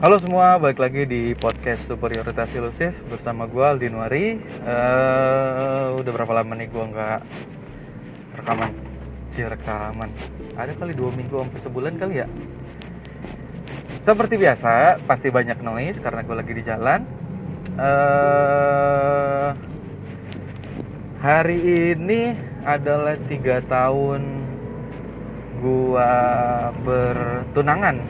Halo semua, balik lagi di podcast Superioritas Ilusif bersama gue Aldin Wari. Uh, udah berapa lama nih gue nggak rekaman? Sih rekaman. Ada kali dua minggu sampai sebulan kali ya. Seperti biasa, pasti banyak noise karena gue lagi di jalan. Uh, hari ini adalah tiga tahun gua bertunangan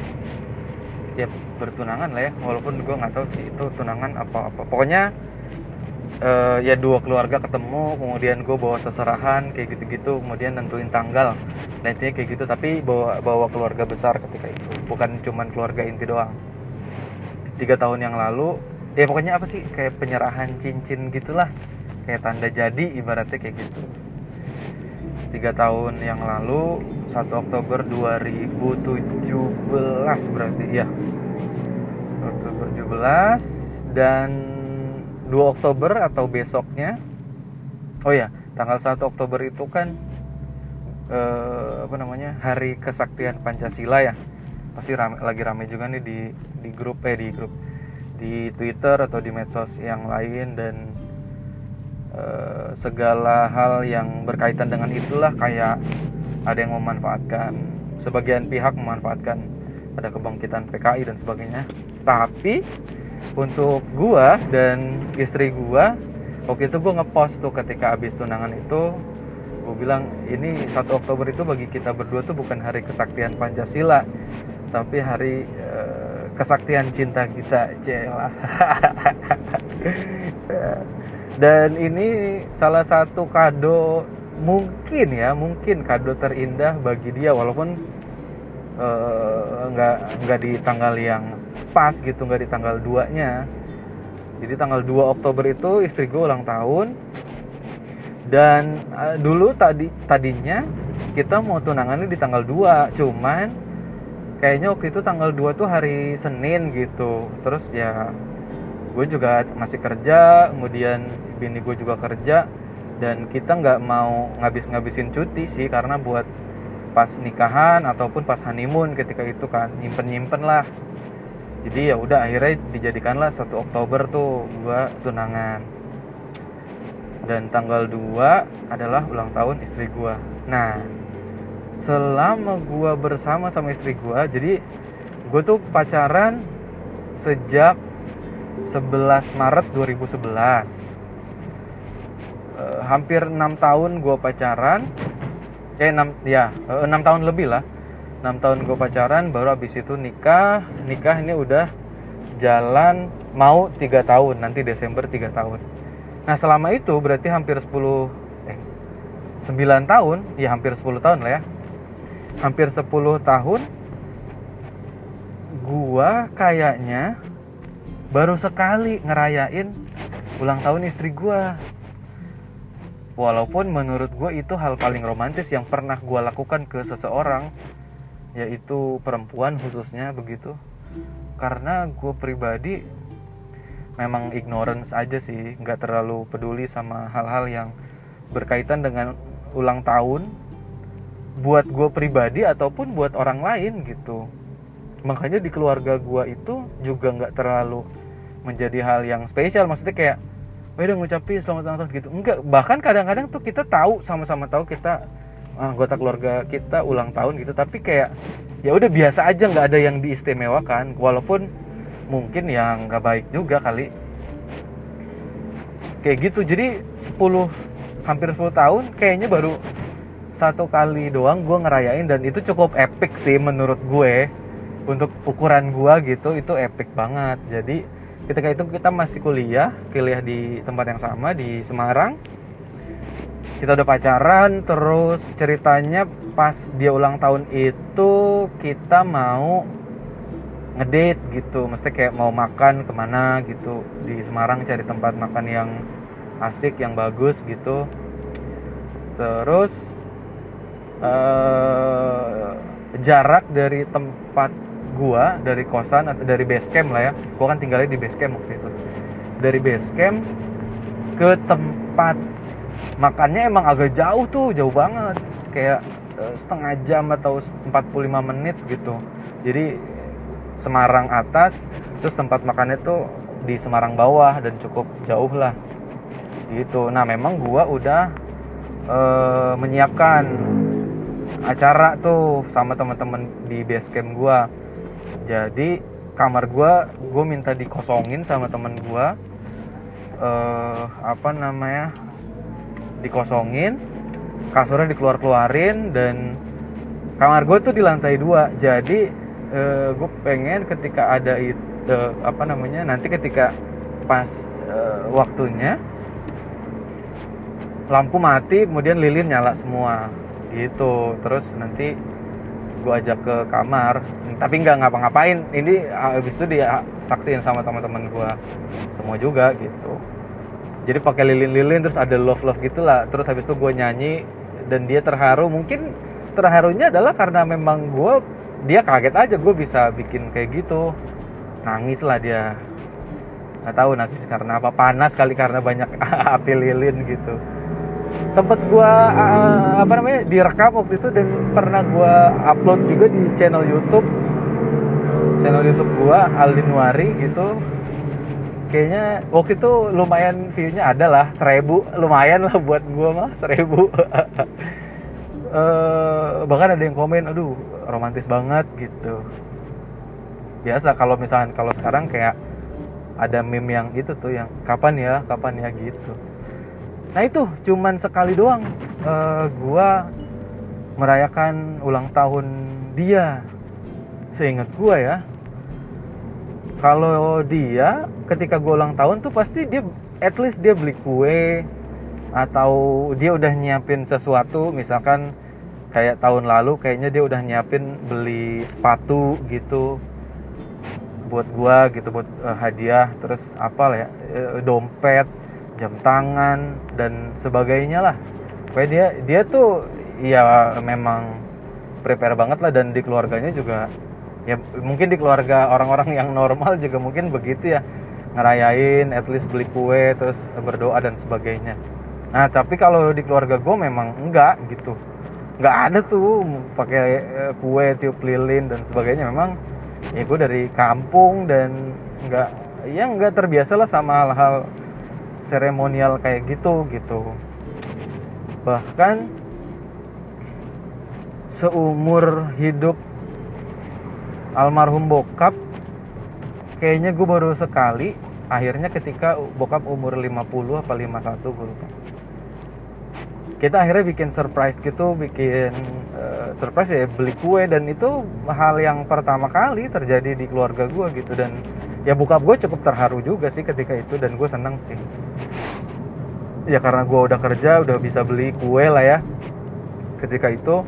ya bertunangan lah ya. Walaupun gue nggak tahu sih itu tunangan apa apa. Pokoknya uh, ya dua keluarga ketemu kemudian gue bawa seserahan kayak gitu-gitu kemudian nentuin tanggal dan intinya kayak gitu. Tapi bawa bawa keluarga besar ketika itu. Bukan cuman keluarga inti doang. Tiga tahun yang lalu ya pokoknya apa sih? Kayak penyerahan cincin gitulah. Kayak tanda jadi ibaratnya kayak gitu tiga tahun yang lalu 1 Oktober 2017 berarti ya Oktober 17 dan 2 Oktober atau besoknya oh ya tanggal 1 Oktober itu kan eh, apa namanya hari kesaktian Pancasila ya. Pasti rame, lagi rame juga nih di di grup eh di grup di Twitter atau di medsos yang lain dan Eh, segala hal yang berkaitan dengan itulah kayak ada yang memanfaatkan sebagian pihak memanfaatkan ada kebangkitan PKI dan sebagainya. Tapi untuk gua dan istri gua waktu itu gua ngepost tuh ketika habis tunangan itu gua bilang ini 1 Oktober itu bagi kita berdua tuh bukan hari kesaktian Pancasila tapi hari uh, kesaktian cinta kita celah dan ini salah satu kado mungkin ya mungkin kado terindah bagi dia walaupun uh, nggak nggak di tanggal yang pas gitu nggak di tanggal 2 nya jadi tanggal 2 Oktober itu istri gue ulang tahun. Dan uh, dulu tadi tadinya kita mau tunangannya di tanggal 2 cuman kayaknya waktu itu tanggal 2 tuh hari Senin gitu. Terus ya gue juga masih kerja kemudian bini gue juga kerja dan kita nggak mau ngabis-ngabisin cuti sih karena buat pas nikahan ataupun pas honeymoon ketika itu kan nyimpen-nyimpen lah. Jadi ya udah akhirnya dijadikanlah satu Oktober tuh gue tunangan. Dan tanggal 2 adalah ulang tahun istri gue nah selama gue bersama sama istri gue jadi gue tuh pacaran sejak 11 Maret 2011 uh, hampir enam tahun gue pacaran. Eh enam ya uh, enam tahun lebih lah. Enam tahun gue pacaran baru abis itu nikah. Nikah ini udah jalan mau tiga tahun nanti Desember tiga tahun. Nah selama itu berarti hampir 10 eh 9 tahun ya hampir 10 tahun lah ya. Hampir 10 tahun gua kayaknya baru sekali ngerayain ulang tahun istri gue walaupun menurut gue itu hal paling romantis yang pernah gue lakukan ke seseorang yaitu perempuan khususnya begitu. Karena gue pribadi memang ignorance aja sih nggak terlalu peduli sama hal-hal yang berkaitan dengan ulang tahun buat gue pribadi ataupun buat orang lain gitu. Makanya di keluarga gue itu juga nggak terlalu menjadi hal yang spesial. Maksudnya kayak oh udah ngucapin selamat ulang tahun gitu. Enggak bahkan kadang-kadang tuh kita tahu sama-sama tahu kita ah, anggota keluarga kita ulang tahun gitu. Tapi kayak ya udah biasa aja nggak ada yang diistimewakan. Walaupun mungkin yang nggak baik juga kali. Kayak gitu. Jadi 10 hampir 10 tahun kayaknya baru satu kali doang gue ngerayain. Dan itu cukup epic sih menurut gue. Untuk ukuran gue gitu itu epic banget. Jadi ketika itu kita masih kuliah kuliah di tempat yang sama di Semarang. Kita udah pacaran terus ceritanya pas dia ulang tahun itu kita mau ngedate gitu. Mesti kayak mau makan ke mana gitu. Di Semarang cari tempat makan yang asik yang bagus gitu. Terus uh, jarak dari tempat gua dari kosan atau dari base camp lah ya. Gua kan tinggalnya di base camp waktu itu. Dari base camp ke tempat makannya emang agak jauh tuh jauh banget. Kayak uh, setengah jam atau 45 menit gitu. Jadi Semarang atas terus tempat makannya tuh di Semarang bawah dan cukup jauh lah. Gitu. Nah memang gua udah uh, menyiapkan acara tuh sama teman-teman di base camp gua jadi kamar gua gue minta dikosongin sama temen gua. Uh, apa namanya? Dikosongin kasurnya dikeluar keluarin dan kamar gue tuh di lantai dua. Jadi uh, gue pengen ketika ada itu uh, apa namanya? Nanti ketika pas uh, waktunya lampu mati kemudian lilin nyala semua. Gitu. Terus nanti gue ajak ke kamar. Tapi nggak ngapa-ngapain. Ini habis itu dia saksiin sama teman-teman gue semua juga gitu. Jadi pakai lilin-lilin terus ada love love gitulah. Terus habis itu gue nyanyi dan dia terharu. Mungkin terharunya adalah karena memang gue dia kaget aja gue bisa bikin kayak gitu. Nangis lah dia. Nggak tahu nangis karena apa. Panas kali karena banyak api lilin gitu sempet gua uh, apa namanya direkam waktu itu dan pernah gua upload juga di channel YouTube. Channel YouTube gua Aldinwari gitu. Kayaknya waktu itu lumayan viewnya ada lah seribu. Lumayan lah buat gua mah seribu. Uh, bahkan ada yang komen aduh romantis banget gitu. Biasa kalau misalnya kalau sekarang kayak ada meme yang itu tuh yang kapan ya? Kapan ya? gitu nah itu cuman sekali doang. Uh, gua merayakan ulang tahun dia. Seingat gua ya. Kalau dia ketika gua ulang tahun tuh pasti dia at least dia beli kue atau dia udah nyiapin sesuatu misalkan kayak tahun lalu kayaknya dia udah nyiapin beli sepatu gitu buat gua gitu buat uh, hadiah terus apa ya uh, dompet jam tangan dan sebagainya lah. Pokoknya dia dia tuh ya memang prepare banget lah dan di keluarganya juga ya mungkin di keluarga orang-orang yang normal juga mungkin begitu ya. Ngerayain at least beli kue terus berdoa dan sebagainya. Nah tapi kalau di keluarga gue memang enggak gitu. Nggak ada tuh pakai eh, kue tiup lilin dan sebagainya. Memang ya gue dari kampung dan nggak ya nggak terbiasa lah sama hal-hal seremonial kayak gitu gitu. Bahkan seumur hidup almarhum bokap kayaknya gue baru sekali akhirnya ketika bokap umur 50 apa 51 gue lupa. Kita akhirnya bikin surprise gitu bikin uh, surprise ya beli kue dan itu hal yang pertama kali terjadi di keluarga gue gitu. Dan ya buka gue cukup terharu juga sih ketika itu dan gue seneng sih ya karena gue udah kerja udah bisa beli kue lah ya. Ketika itu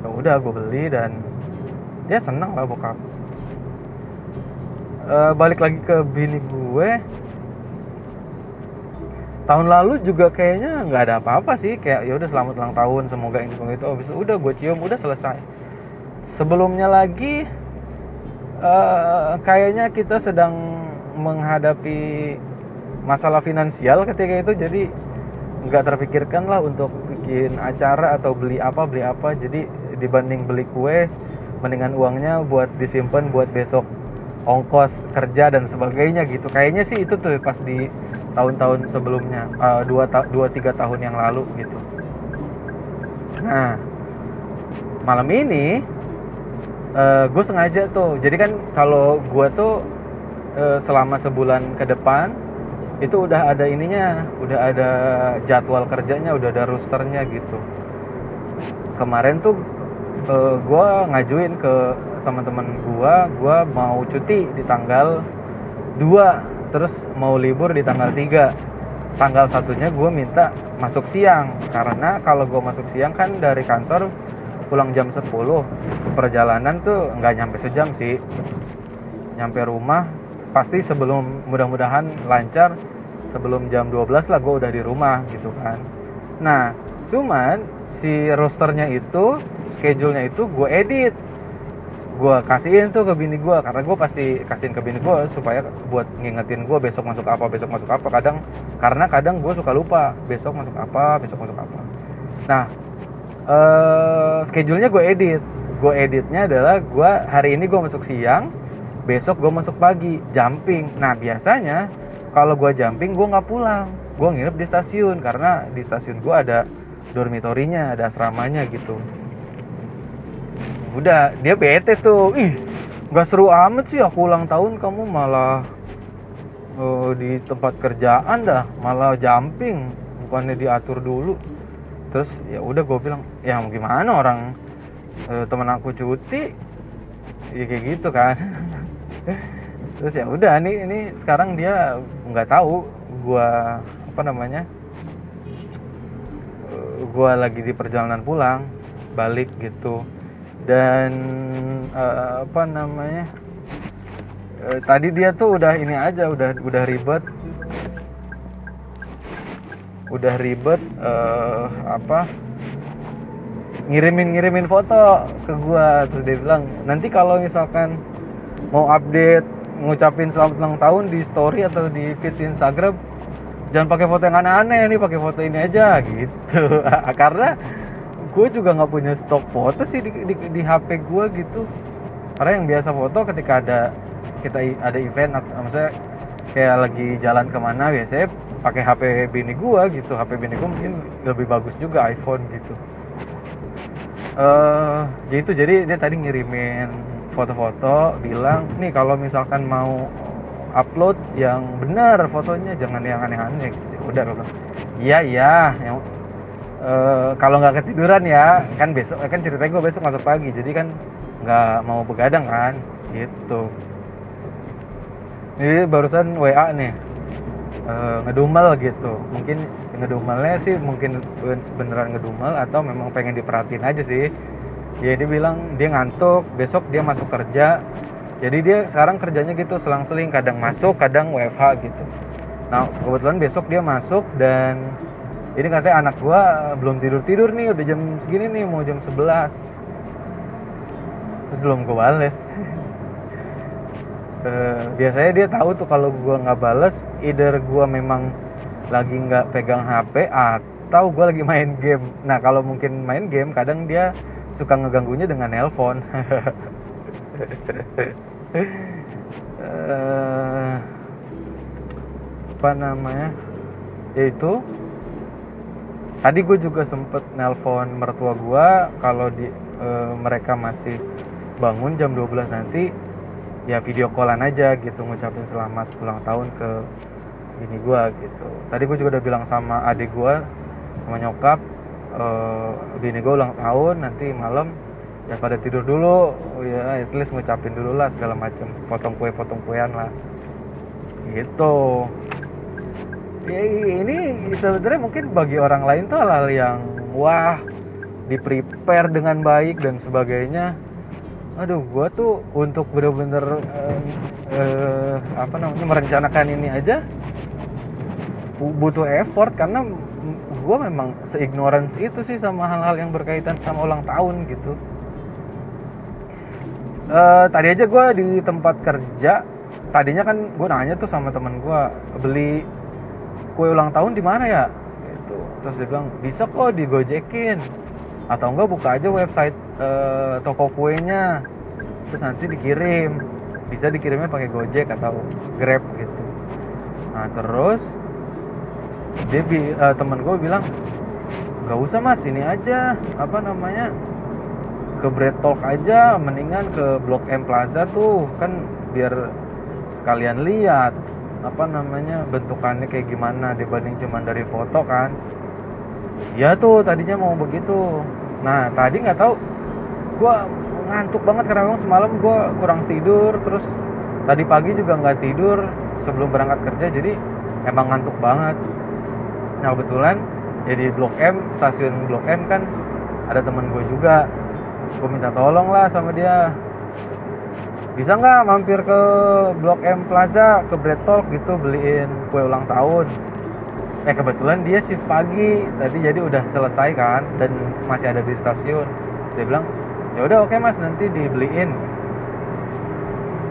ya udah gue beli dan dia seneng lah bokap. Uh, balik lagi ke bini gue. Tahun lalu juga kayaknya nggak ada apa-apa sih kayak ya udah selamat ulang tahun semoga ini itu oh bisa udah gue cium udah selesai. Sebelumnya lagi uh, kayaknya kita sedang menghadapi masalah finansial ketika itu jadi nggak terpikirkan lah untuk bikin acara atau beli apa beli apa. Jadi dibanding beli kue mendingan uangnya buat disimpan buat besok ongkos kerja dan sebagainya gitu. Kayaknya sih itu tuh pas di tahun-tahun sebelumnya uh, dua ta dua tiga tahun yang lalu gitu. Nah malam ini uh, gue sengaja tuh. Jadi kan kalau gue tuh uh, selama sebulan ke depan itu udah ada ininya udah ada jadwal kerjanya udah ada rosternya gitu. Kemarin tuh uh, gue ngajuin ke teman-teman gue gue mau cuti di tanggal 2 terus mau libur di tanggal 3 tanggal satunya gue minta masuk siang karena kalau gue masuk siang kan dari kantor pulang jam 10 perjalanan tuh nggak nyampe sejam sih. Nyampe rumah pasti sebelum mudah-mudahan lancar sebelum jam 12 lah gue udah di rumah gitu kan. Nah cuman si rosternya itu schedule-nya itu gue edit. Gue kasihin tuh ke bini gue karena gue pasti kasihin ke bini gue supaya buat ngingetin gue besok masuk apa besok masuk apa. Kadang karena kadang gue suka lupa besok masuk apa besok masuk apa. Nah uh, schedule-nya gue edit. Gue editnya adalah gue hari ini gue masuk siang besok gue masuk pagi jumping. Nah biasanya kalau gue jumping gue nggak pulang. Gue nginep di stasiun karena di stasiun gue ada dormitorinya ada asramanya gitu. Udah dia bete tuh. Ih nggak seru amat sih aku ulang tahun kamu malah uh, di tempat kerjaan dah malah jumping. Bukannya diatur dulu. Terus ya udah gue bilang ya gimana orang uh, temen aku cuti? Ya kayak gitu kan terus ya udah nih ini sekarang dia nggak tahu gue apa namanya uh, gue lagi di perjalanan pulang balik gitu. Dan uh, apa namanya uh, tadi dia tuh udah ini aja udah udah ribet. Udah ribet uh, apa ngirimin ngirimin foto ke gua. Terus dia bilang nanti kalau misalkan mau update ngucapin selamat ulang tahun di story atau di feed Instagram jangan pakai foto yang aneh-aneh nih pakai foto ini aja gitu. Karena gue juga nggak punya stok foto sih di, di, di HP gue gitu. Karena yang biasa foto ketika ada kita ada event atau maksudnya kayak lagi jalan ke mana biasanya pakai HP bini gue gitu. HP bini gue mungkin lebih bagus juga iPhone gitu. Uh, gitu jadi dia tadi ngirimin foto-foto bilang nih kalau misalkan mau upload yang benar fotonya jangan yang aneh-aneh. Gitu. udah iya iya yang uh, kalau nggak ketiduran ya kan besok kan ceritanya gue besok masuk pagi jadi kan nggak mau begadang kan. Gitu. Ini barusan WA nih uh, ngedumel gitu. Mungkin ngedumelnya sih mungkin beneran ngedumel atau memang pengen diperhatiin aja sih ya dia bilang dia ngantuk besok dia masuk kerja. Jadi dia sekarang kerjanya gitu selang-seling kadang masuk kadang WFH gitu. Nah kebetulan besok dia masuk dan ini katanya anak gua belum tidur tidur nih udah jam segini nih mau jam 11 terus belum gua bales uh, biasanya dia tahu tuh kalau gua nggak bales either gua memang lagi nggak pegang HP atau gua lagi main game. Nah kalau mungkin main game kadang dia suka ngeganggunya dengan nelpon. Uh, apa namanya? Yaitu tadi gue juga sempet nelpon mertua gue kalau di e, mereka masih bangun jam 12 nanti ya video callan aja gitu ngucapin selamat ulang tahun ke bini gue gitu. Tadi gue juga udah bilang sama adik gue sama nyokap e, bini gue ulang tahun nanti malam ya pada tidur dulu. Ya at least ngucapin dulu lah segala macem potong kue potong kuean lah. Gitu. Ya ini sebenarnya mungkin bagi orang lain tuh hal-hal yang wah di prepare dengan baik dan sebagainya. Aduh gua tuh untuk bener-bener uh, uh, apa namanya merencanakan ini aja butuh effort karena gue memang seignorance itu sih sama hal-hal yang berkaitan sama ulang tahun gitu. Uh, tadi aja gue di tempat kerja tadinya kan gue nanya tuh sama temen gue beli kue ulang tahun di mana ya? Gitu. Terus dia bilang bisa kok digojekin. Atau enggak buka aja website uh, toko kuenya terus nanti dikirim. Bisa dikirimnya pakai gojek atau grab gitu. Nah terus dia uh, temen gue bilang nggak usah mas ini aja apa namanya ke Bread Talk aja mendingan ke Blok M Plaza tuh kan biar sekalian lihat apa namanya bentukannya kayak gimana dibanding cuma dari foto kan. Ya tuh tadinya mau begitu. Nah tadi nggak tahu gue ngantuk banget karena memang semalam gue kurang tidur terus tadi pagi juga nggak tidur sebelum berangkat kerja jadi emang ngantuk banget nah kebetulan jadi ya blok M stasiun blok M kan ada teman gue juga. Gue minta tolong lah sama dia. Bisa nggak mampir ke Blok M Plaza ke Bread Talk gitu beliin kue ulang tahun? Eh kebetulan dia shift pagi. Tadi jadi udah selesai kan dan masih ada di stasiun. Saya bilang ya udah oke okay, mas nanti dibeliin.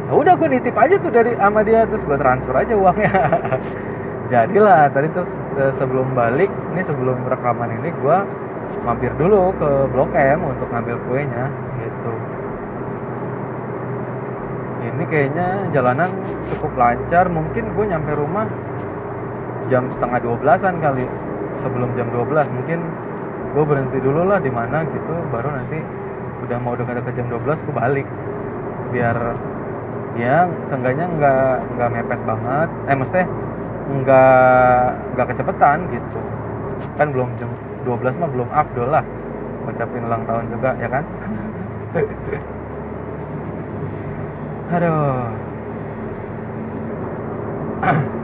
Ya udah gue nitip aja tuh dari sama dia terus gue transfer aja uangnya jadilah tadi terus eh, sebelum balik ini sebelum rekaman ini gue mampir dulu ke Blok M untuk ngambil kuenya gitu. Ini kayaknya jalanan cukup lancar mungkin gue nyampe rumah jam setengah dua belasan kali sebelum jam 12 mungkin gue berhenti dulu lah di mana gitu baru nanti udah mau dekat-dekat jam 12 gue balik. Biar ya seenggaknya nggak nggak mepet banget eh maksudnya nggak nggak kecepetan gitu. Kan belum jam 12 mah belum afdol lah. Ngucapin ulang tahun juga ya kan? Aduh.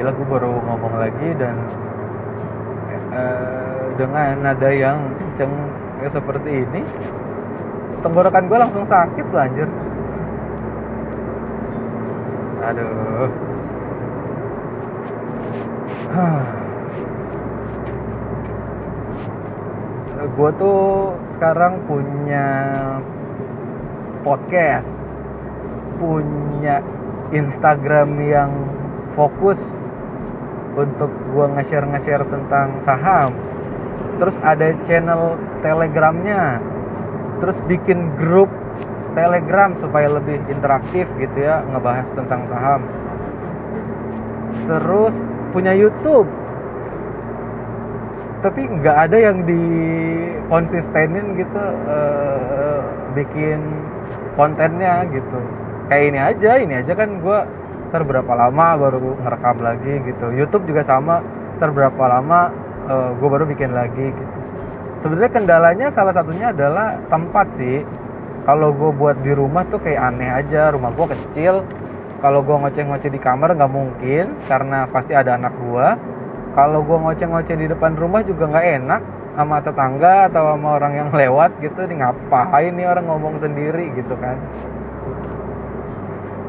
Gila gue baru ngomong lagi dan uh, dengan nada yang kenceng seperti ini tenggorokan gue langsung sakit tuh anjir aduh. Gue tuh sekarang punya podcast. Punya Instagram yang fokus untuk gue nge-share nge-share tentang saham. Terus ada channel telegramnya. Terus bikin grup telegram supaya lebih interaktif gitu ya ngebahas tentang saham. Terus punya YouTube. Tapi nggak ada yang di konsistenin gitu uh, bikin kontennya gitu. Kayak ini aja ini aja kan gue ter berapa lama baru ngerekam lagi gitu. YouTube juga sama ter berapa lama uh, eh, gue baru bikin lagi gitu. Sebenarnya kendalanya salah satunya adalah tempat sih kalau gue buat di rumah tuh kayak aneh aja rumah gue kecil. Kalau gue ngoceh-ngoceh di kamar nggak mungkin karena pasti ada anak gue kalau gue ngoceh-ngoceh di depan rumah juga nggak enak sama tetangga atau sama orang yang lewat gitu nih ngapain nih orang ngomong sendiri gitu kan.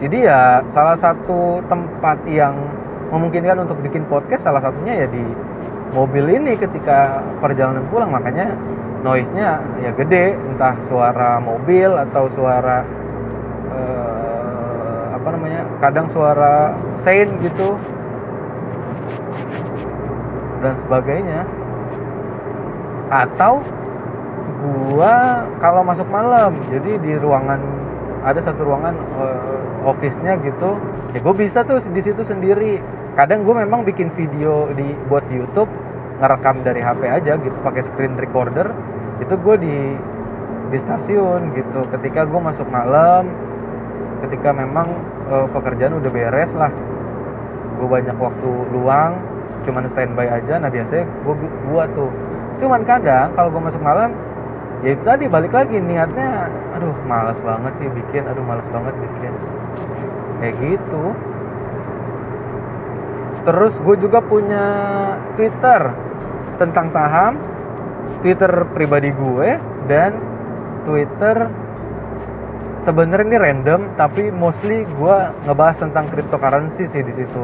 Jadi ya salah satu tempat yang memungkinkan untuk bikin podcast salah satunya ya di mobil ini ketika perjalanan pulang. Makanya noise-nya ya gede entah suara mobil atau suara eh, apa namanya kadang suara sein gitu dan sebagainya. Atau gua kalau masuk malam jadi di ruangan ada satu ruangan uh, office-nya gitu ya gue bisa tuh di situ sendiri. Kadang gue memang bikin video di buat YouTube ngerekam dari HP aja gitu pakai screen recorder itu gue di di stasiun gitu. Ketika gue masuk malam ketika memang uh, pekerjaan udah beres lah. Gue banyak waktu luang cuman standby aja. Nah biasanya gue buat tuh cuman kadang kalau gue masuk malam ya itu tadi balik lagi niatnya aduh males banget sih bikin aduh males banget bikin. Kayak gitu terus gue juga punya Twitter tentang saham Twitter pribadi gue dan Twitter sebenarnya ini random tapi mostly gue ngebahas tentang cryptocurrency sih di situ.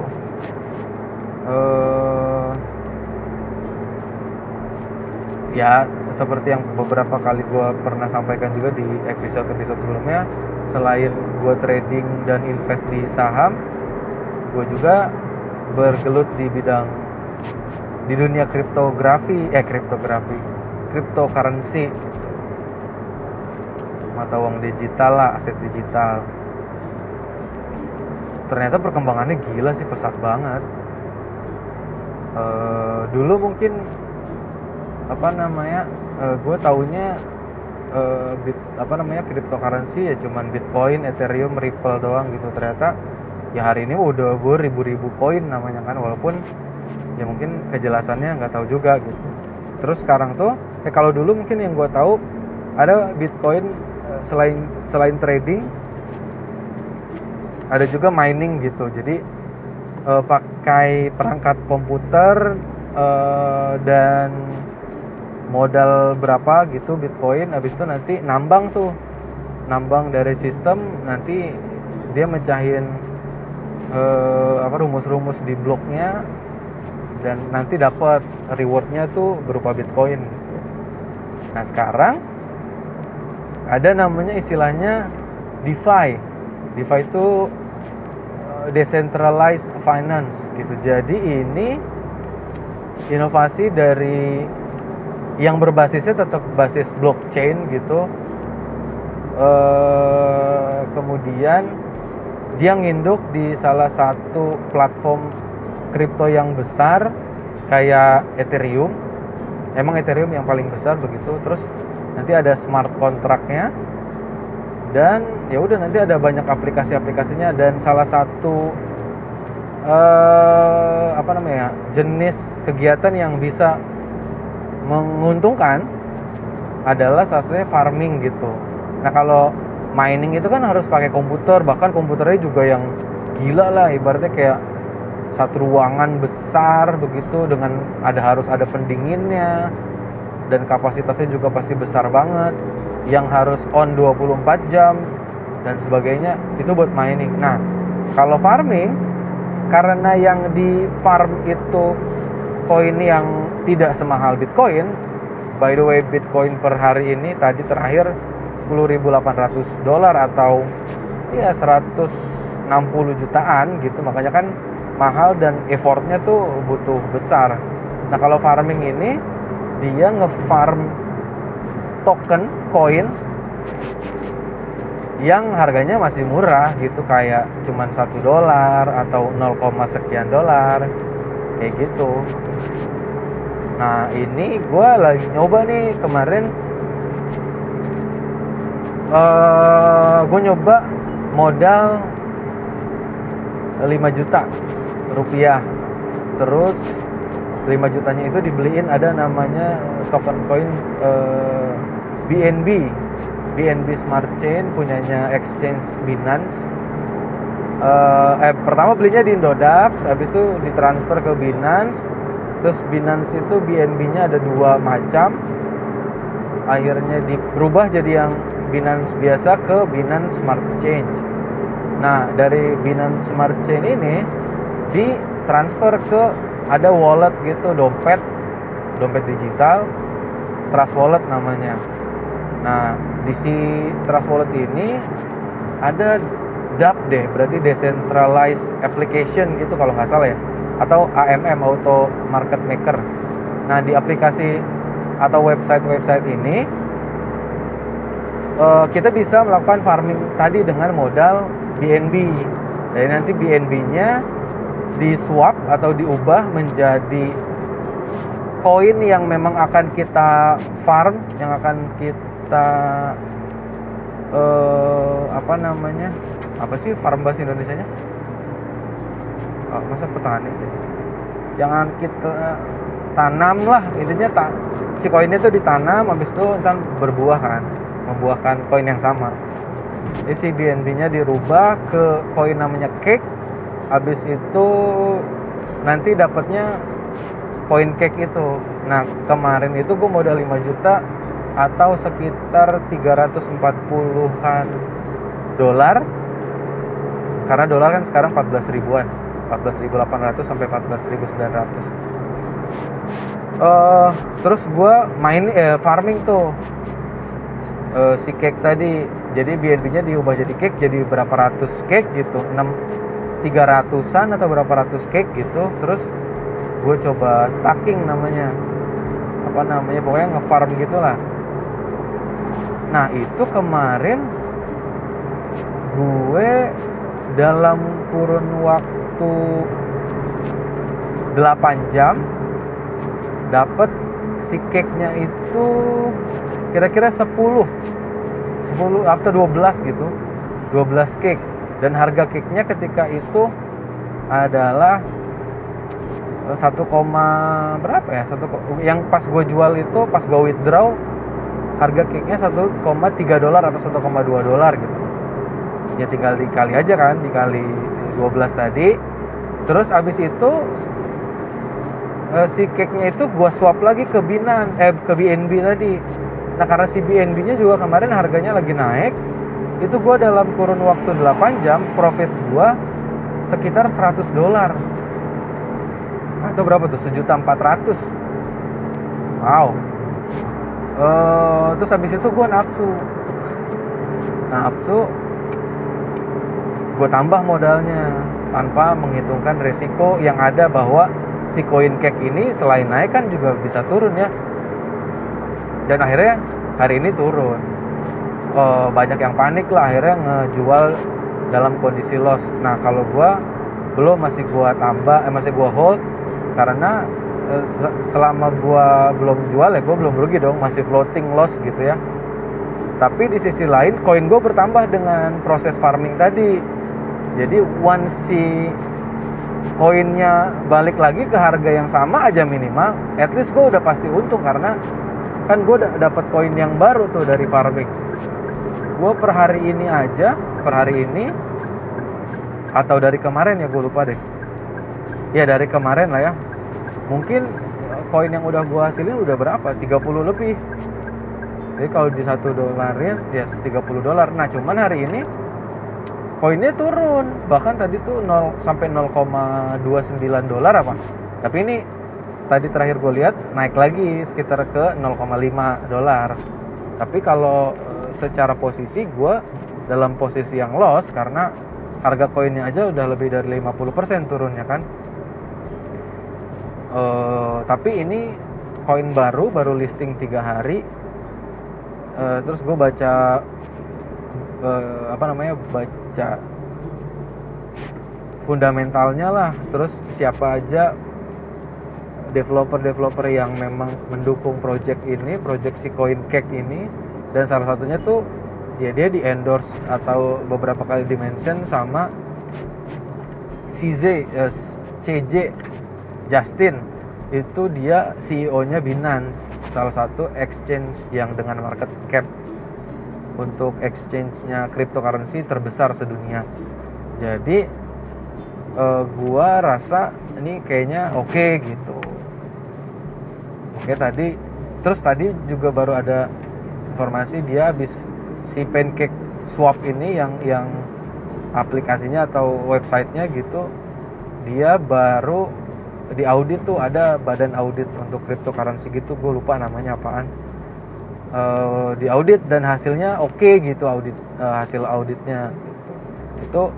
Uh, ya seperti yang beberapa kali gue pernah sampaikan juga di episode-episode sebelumnya selain gue trading dan invest di saham gue juga bergelut di bidang di dunia kriptografi eh kriptografi cryptocurrency mata uang digital lah aset digital. Ternyata perkembangannya gila sih pesat banget. Uh, dulu mungkin apa namanya uh, eh, gue taunya uh, bit, apa namanya cryptocurrency ya cuman Bitcoin, Ethereum, Ripple doang gitu. Ternyata ya hari ini udah ribu-ribu koin namanya kan walaupun ya mungkin kejelasannya nggak tahu juga gitu. Terus sekarang tuh eh kalau dulu mungkin yang gue tahu ada Bitcoin uh, selain selain trading ada juga mining gitu. Jadi uh, pakai perangkat komputer uh, dan modal berapa gitu Bitcoin habis itu nanti nambang tuh. Nambang dari sistem nanti dia mecahin uh, apa rumus-rumus di bloknya dan nanti dapat rewardnya tuh berupa Bitcoin. Nah sekarang ada namanya istilahnya DeFi. DeFi itu decentralized finance gitu. Jadi ini inovasi dari yang berbasisnya tetap basis blockchain gitu. Eh, kemudian dia nginduk di salah satu platform kripto yang besar kayak Ethereum. Emang Ethereum yang paling besar begitu. Terus nanti ada smart kontraknya dan ya udah nanti ada banyak aplikasi-aplikasinya. Dan salah satu eh, apa namanya jenis kegiatan yang bisa menguntungkan adalah salah satunya farming gitu. Nah kalau mining itu kan harus pakai komputer bahkan komputernya juga yang gila lah ibaratnya kayak satu ruangan besar begitu dengan ada harus ada pendinginnya dan kapasitasnya juga pasti besar banget yang harus on 24 jam dan sebagainya itu buat mining. Nah, kalau farming karena yang di farm itu koin yang tidak semahal Bitcoin. By the way, Bitcoin per hari ini tadi terakhir 10.800 dolar atau ya 160 jutaan gitu. Makanya kan mahal dan effortnya tuh butuh besar. Nah kalau farming ini dia ngefarm token koin yang harganya masih murah gitu kayak cuman satu dolar atau 0, sekian dolar kayak gitu nah ini gue lagi nyoba nih kemarin uh, eh, gue nyoba modal 5 juta rupiah. Terus 5 jutanya itu dibeliin ada namanya token coin uh, BNB BNB Smart Chain punyanya exchange Binance. Uh, eh pertama belinya di Indodax habis itu ditransfer ke Binance. Terus Binance itu BNB-nya ada dua macam. Akhirnya berubah jadi yang Binance biasa ke Binance Smart Chain nah dari Binance Smart Chain ini ditransfer ke ada wallet gitu dompet dompet digital Trust Wallet namanya Nah, di si Trust Wallet ini ada DApp deh, berarti Decentralized Application gitu kalau nggak salah ya. Atau AMM, Auto Market Maker. Nah, di aplikasi atau website-website ini uh, kita bisa melakukan farming tadi dengan modal BNB. Jadi nanti BNB-nya di swap atau diubah menjadi koin yang memang akan kita farm, yang akan kita uh, apa namanya? Apa sih farm bahasa Indonesia nya oh, masa petani sih? Jangan kita tanam lah intinya tak si koin itu ditanam habis itu kan berbuah kan membuahkan koin yang sama. Jadi si BNB nya dirubah ke koin namanya cake. Habis itu nanti dapatnya koin cake itu. Nah kemarin itu gue modal 5 juta atau sekitar 340-an dolar. Karena dolar kan sekarang 14 ribuan. 14.800 sampai 14.900 uh, terus gue main eh, farming tuh uh, si cake tadi jadi BNB nya diubah jadi cake jadi berapa ratus cake gitu 6 300an atau berapa ratus cake gitu. Terus gue coba stacking namanya. Apa namanya pokoknya ngefarm gitulah. Nah itu kemarin gue dalam kurun waktu 8 jam dapat si cake-nya itu kira-kira 10 10 atau 12 gitu. 12 cake. Dan harga cake-nya ketika itu adalah 1, berapa ya? 1, yang pas gue jual itu pas gue withdraw harga cake-nya 1,3 dolar atau 1,2 dolar gitu. Ya tinggal dikali aja kan dikali 12 tadi. Terus abis itu uh, si cake-nya itu gua swap lagi ke Binan eh ke BNB tadi nah karena si BNB nya juga kemarin harganya lagi naik itu gua dalam kurun waktu 8 jam profit gua sekitar 100 dolar. Atau berapa tuh? Sejuta 400 wow. Uh, terus habis itu gue nafsu. Nafsu gue tambah modalnya tanpa menghitungkan resiko yang ada bahwa si koin cake ini selain naik kan juga bisa turun ya dan akhirnya hari ini turun. Uh, banyak yang panik lah akhirnya ngejual dalam kondisi loss. Nah kalau gue belum masih gue tambah eh, masih gue hold karena uh, selama gue belum jual ya gue belum rugi dong masih floating loss gitu ya. Tapi di sisi lain koin gue bertambah dengan proses farming tadi. Jadi once si koinnya balik lagi ke harga yang sama aja minimal at least gue udah pasti untung karena kan gue udah dapat koin yang baru tuh dari farming. Gue per hari ini aja per hari ini atau dari kemarin ya gue lupa deh. Ya dari kemarin lah ya. Mungkin koin yang udah gue hasilin udah berapa? 30 lebih. Jadi kalau di satu dolarnya ya 30 dolar. Nah cuman hari ini koinnya turun. Bahkan tadi tuh 0 sampai 0,29 dolar apa? Tapi ini tadi terakhir gue lihat naik lagi sekitar ke 0,5 dolar. Tapi kalau eh, secara posisi gue dalam posisi yang loss karena harga koinnya aja udah lebih dari 50% turunnya kan. Uh, tapi ini koin baru baru listing tiga hari. Uh, terus gue baca uh, apa namanya baca fundamentalnya lah. Terus siapa aja developer-developer yang memang mendukung project ini project si coin cake ini dan salah satunya tuh ya dia di endorse atau beberapa kali dimention sama CZ uh, CJ Justin. Itu dia CEO-nya Binance salah satu exchange yang dengan market cap untuk exchange-nya cryptocurrency terbesar sedunia. Jadi uh, gua rasa ini kayaknya oke okay, gitu oke tadi terus tadi juga baru ada informasi dia habis si pancake swap ini yang yang aplikasinya atau websitenya gitu dia baru di audit tuh ada badan audit untuk cryptocurrency gitu gue lupa namanya apaan. Uh, di audit dan hasilnya oke okay gitu audit uh, hasil auditnya. Itu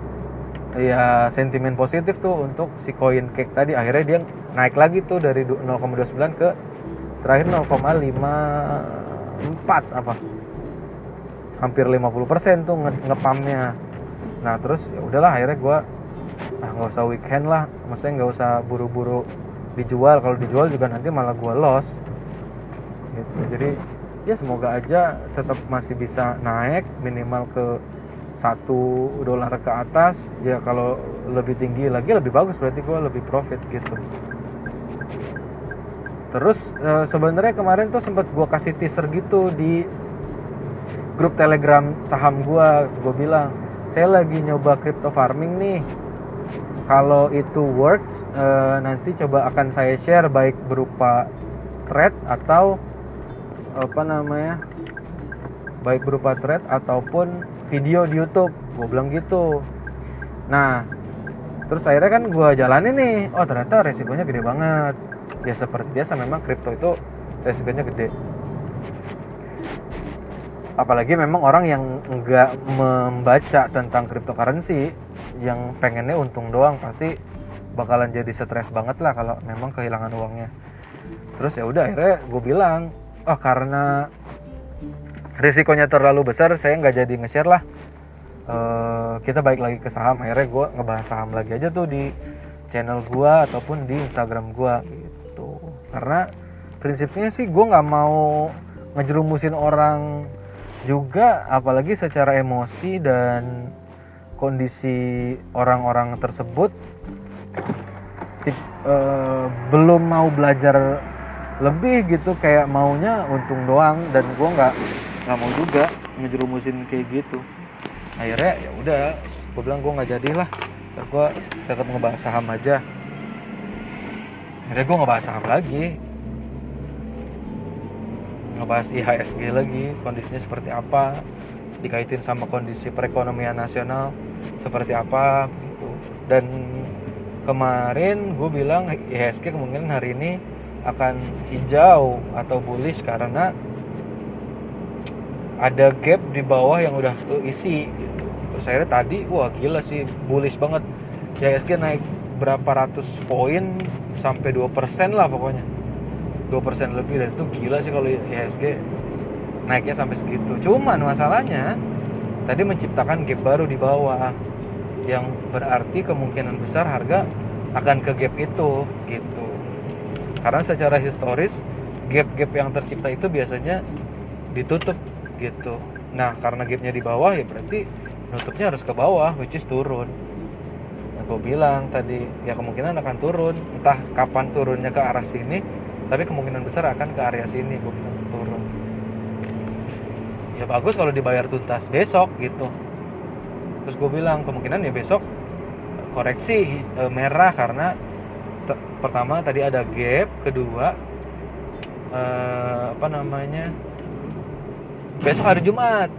ya sentimen positif tuh untuk si coin cake tadi. Akhirnya dia naik lagi tuh dari 0,29 ke terakhir 0,54 apa? Hampir 50% tuh nge ngepamnya. Nah terus ya udahlah akhirnya gue ah nggak usah weekend lah. Maksudnya nggak usah buru-buru dijual. Kalau dijual juga nanti malah gue loss. Gitu. Jadi ya semoga aja tetap masih bisa naik minimal ke satu dolar ke atas. Ya kalau lebih tinggi lagi lebih bagus berarti gue lebih profit gitu terus e, sebenarnya kemarin tuh sempat gue kasih teaser gitu di grup telegram saham gue gue bilang saya lagi nyoba crypto farming nih. Kalau itu works uh, nanti coba akan saya share baik berupa thread atau apa namanya baik berupa thread ataupun video di YouTube. Gue bilang gitu. Nah terus akhirnya kan gue jalanin nih. Oh ternyata resikonya gede banget ya seperti biasa memang kripto itu resikonya gede. Apalagi memang orang yang nggak membaca tentang cryptocurrency yang pengennya untung doang pasti bakalan jadi stres banget lah kalau memang kehilangan uangnya. Terus ya udah akhirnya gue bilang oh karena risikonya terlalu besar saya nggak jadi nge-share lah. Uh, kita balik lagi ke saham. Akhirnya gue ngebahas saham lagi aja tuh di channel gue ataupun di Instagram gue gitu karena prinsipnya sih gue nggak mau ngejerumusin orang juga apalagi secara emosi dan kondisi orang-orang tersebut. Tip, uh, belum mau belajar lebih gitu kayak maunya untung doang dan gue nggak nggak mau juga ngejerumusin kayak gitu. Akhirnya ya udah gue bilang gue nggak jadi lah gue tetap ngebahas saham aja akhirnya gue ngebahas saham lagi? Ngebahas IHSG lagi kondisinya seperti apa? Dikaitin sama kondisi perekonomian nasional seperti apa? Gitu. Dan kemarin gue bilang IHSG kemungkinan hari ini akan hijau atau bullish karena ada gap di bawah yang udah tuh isi gitu. terus akhirnya tadi wah gila sih bullish banget. IHSG naik berapa ratus poin sampai 2% lah pokoknya. 2% lebih dan itu gila sih kalau IHSG naiknya sampai segitu. Cuman masalahnya tadi menciptakan gap baru di bawah yang berarti kemungkinan besar harga akan ke gap itu gitu. Karena secara historis gap-gap yang tercipta itu biasanya ditutup gitu. Nah karena gapnya di bawah ya berarti nutupnya harus ke bawah which is turun gue bilang tadi ya kemungkinan akan turun. Entah kapan turunnya ke arah sini tapi kemungkinan besar akan ke area sini gue bilang turun. Ya bagus kalau dibayar tuntas besok gitu. Terus gue bilang kemungkinan ya besok koreksi e, merah karena pertama tadi ada gap kedua e, apa namanya besok hari Jumat.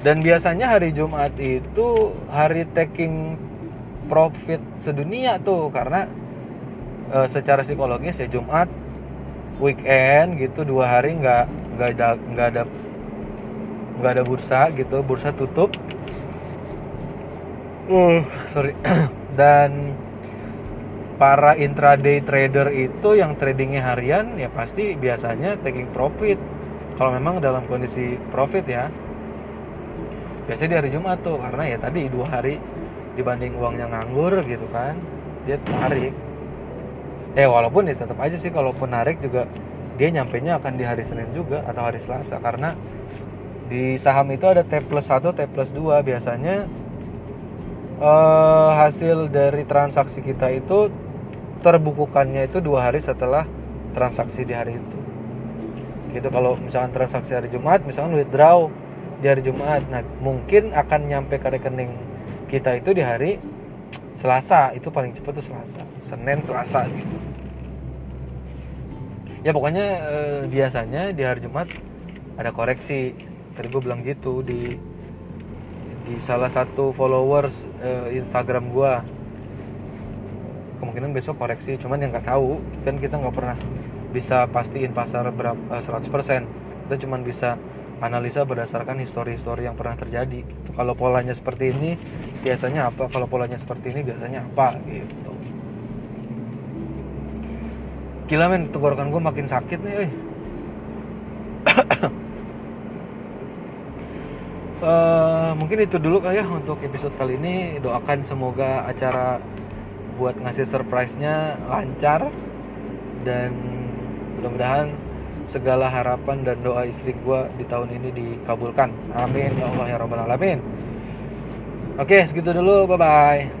Dan biasanya hari Jumat itu hari taking profit sedunia tuh karena e, secara psikologis ya Jumat weekend gitu dua hari nggak nggak ada nggak ada nggak ada bursa gitu bursa tutup. Uh sorry. Dan para intraday trader itu yang tradingnya harian ya pasti biasanya taking profit. Kalau memang dalam kondisi profit ya biasanya di hari Jumat tuh karena ya tadi dua hari dibanding uangnya nganggur gitu kan dia tarik eh walaupun ya tetap aja sih kalaupun narik juga dia nyampe nya akan di hari Senin juga atau hari Selasa karena di saham itu ada T plus 1, T plus 2 biasanya eh, hasil dari transaksi kita itu terbukukannya itu dua hari setelah transaksi di hari itu. Gitu kalau misalkan transaksi hari Jumat misalkan withdraw di hari Jumat. Nah mungkin akan nyampe ke rekening kita itu di hari Selasa. Itu paling cepat tuh Selasa. Senin Selasa. Ya pokoknya eh, biasanya di hari Jumat ada koreksi. Tadi gue bilang gitu di di salah satu followers eh, Instagram gue kemungkinan besok koreksi cuman yang nggak tahu kan kita nggak pernah bisa pastiin pasar berapa 100% kita cuman bisa analisa berdasarkan histori-histori yang pernah terjadi kalau polanya seperti ini biasanya apa? Kalau polanya seperti ini biasanya apa gitu. Gila men tenggorokan gue makin sakit nih uh, mungkin itu dulu kali ya untuk episode kali ini. Doakan semoga acara buat ngasih surprise-nya lancar. Dan mudah-mudahan segala harapan dan doa istri gue di tahun ini dikabulkan. Amin ya Allah ya rabbal alamin. Oke segitu dulu bye bye